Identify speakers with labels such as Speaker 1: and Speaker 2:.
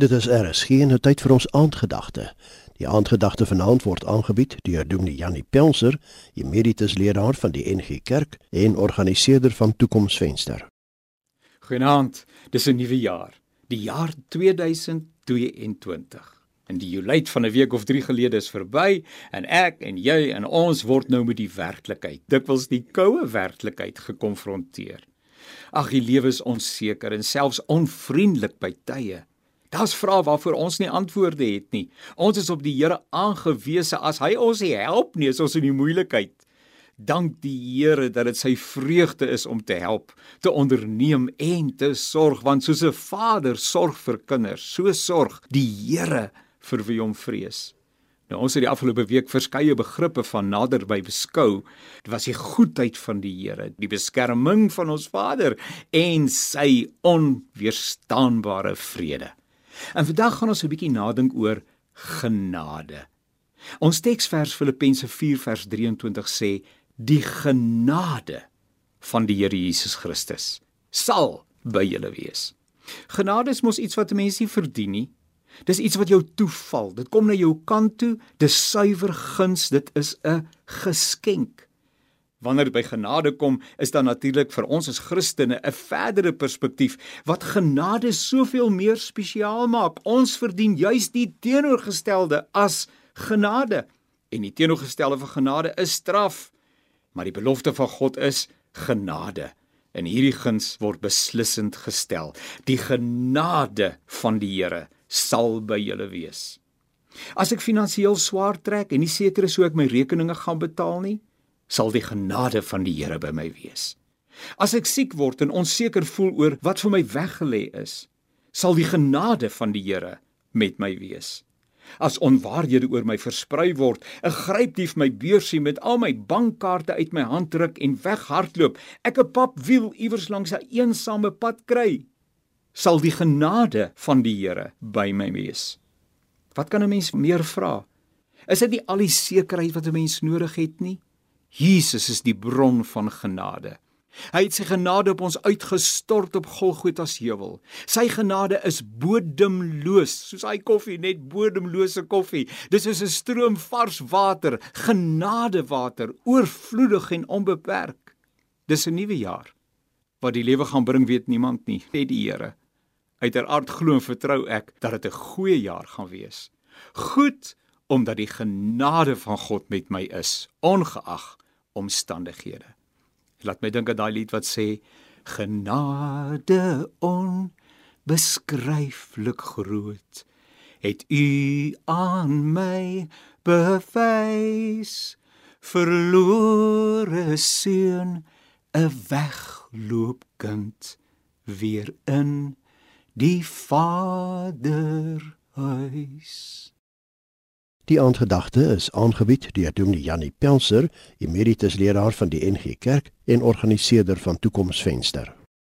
Speaker 1: Dit is RSG en tyd vir ons aandgedagte. Die aandgedagte vanaand word aangebied deur Dominee Janie Pelser, emeritus leraar van die NG Kerk en organiseerder van Toekomsvenster.
Speaker 2: Goeienaand. Dis 'n nuwe jaar, die jaar 2022. En die Julie van 'n week of 3 gelede is verby en ek en jy en ons word nou met die werklikheid, dikwels die koue werklikheid gekonfronteer. Ag, die lewe is onseker en selfs onvriendelik by tye. Daar's vrae waarvoor ons nie antwoorde het nie. Ons is op die Here aangewese as hy ons help nie as ons in die moeilikheid. Dank die Here dat dit sy vreugde is om te help, te onderneem en te sorg want soos 'n vader sorg vir kinders, so sorg die Here vir wie hom vrees. Nou ons het die afgelope week verskeie begrippe van naderby beskou. Dit was die goedheid van die Here, die beskerming van ons Vader en sy onweerstaanbare vrede. En vandag gaan ons 'n bietjie nadink oor genade. Ons teksvers Filippense 4 vers 23 sê die genade van die Here Jesus Christus sal by julle wees. Genade is mos iets wat 'n mens nie verdien nie. Dis iets wat jou toeval. Dit kom na jou kant toe. Dis suiwer guns. Dit is 'n geskenk. Wanneer dit by genade kom, is dan natuurlik vir ons as Christene 'n verdere perspektief wat genade soveel meer spesiaal maak. Ons verdien juis die teenoorgestelde as genade. En die teenoorgestelde van genade is straf. Maar die belofte van God is genade. En hierdie guns word beslissend gestel. Die genade van die Here sal by julle wees. As ek finansiëel swaar trek en nie seker is hoe ek my rekeninge gaan betaal nie, sal die genade van die Here by my wees. As ek siek word en onseker voel oor wat vir my weggelê is, sal die genade van die Here met my wees. As onwaarhede oor my versprei word, 'n grypdief my beursie met al my bankkaarte uit my hand ruk en weghardloop, ek 'n pap wiel iewers langs 'n eensame pad kry, sal die genade van die Here by my wees. Wat kan 'n mens meer vra? Is dit nie al die sekerheid wat 'n mens nodig het nie? Jesus is die bron van genade. Hy het sy genade op ons uitgestort op Golgotha se heuwel. Sy genade is bodemloos, soos hy koffie, net bodemlose koffie. Dis is 'n stroom vars water, genadewater, oorvloedig en onbeperk. Dis 'n nuwe jaar. Wat die lewe gaan bring, weet niemand nie, net die Here. Uiteraard glo en vertrou ek dat dit 'n goeie jaar gaan wees. Goed omdat die genade van God met my is, ongeag omstandighede. Laat my dink aan daai lied wat sê genade onbeskryflik groot het u aan my bewys verlore seun 'n wegloopkind weer in die vaderhuis
Speaker 1: Die aandgedagte is aangebied deur Dominee Janie Pelser, emeritus leraar van die NG Kerk en organiseerder van Toekomsvenster.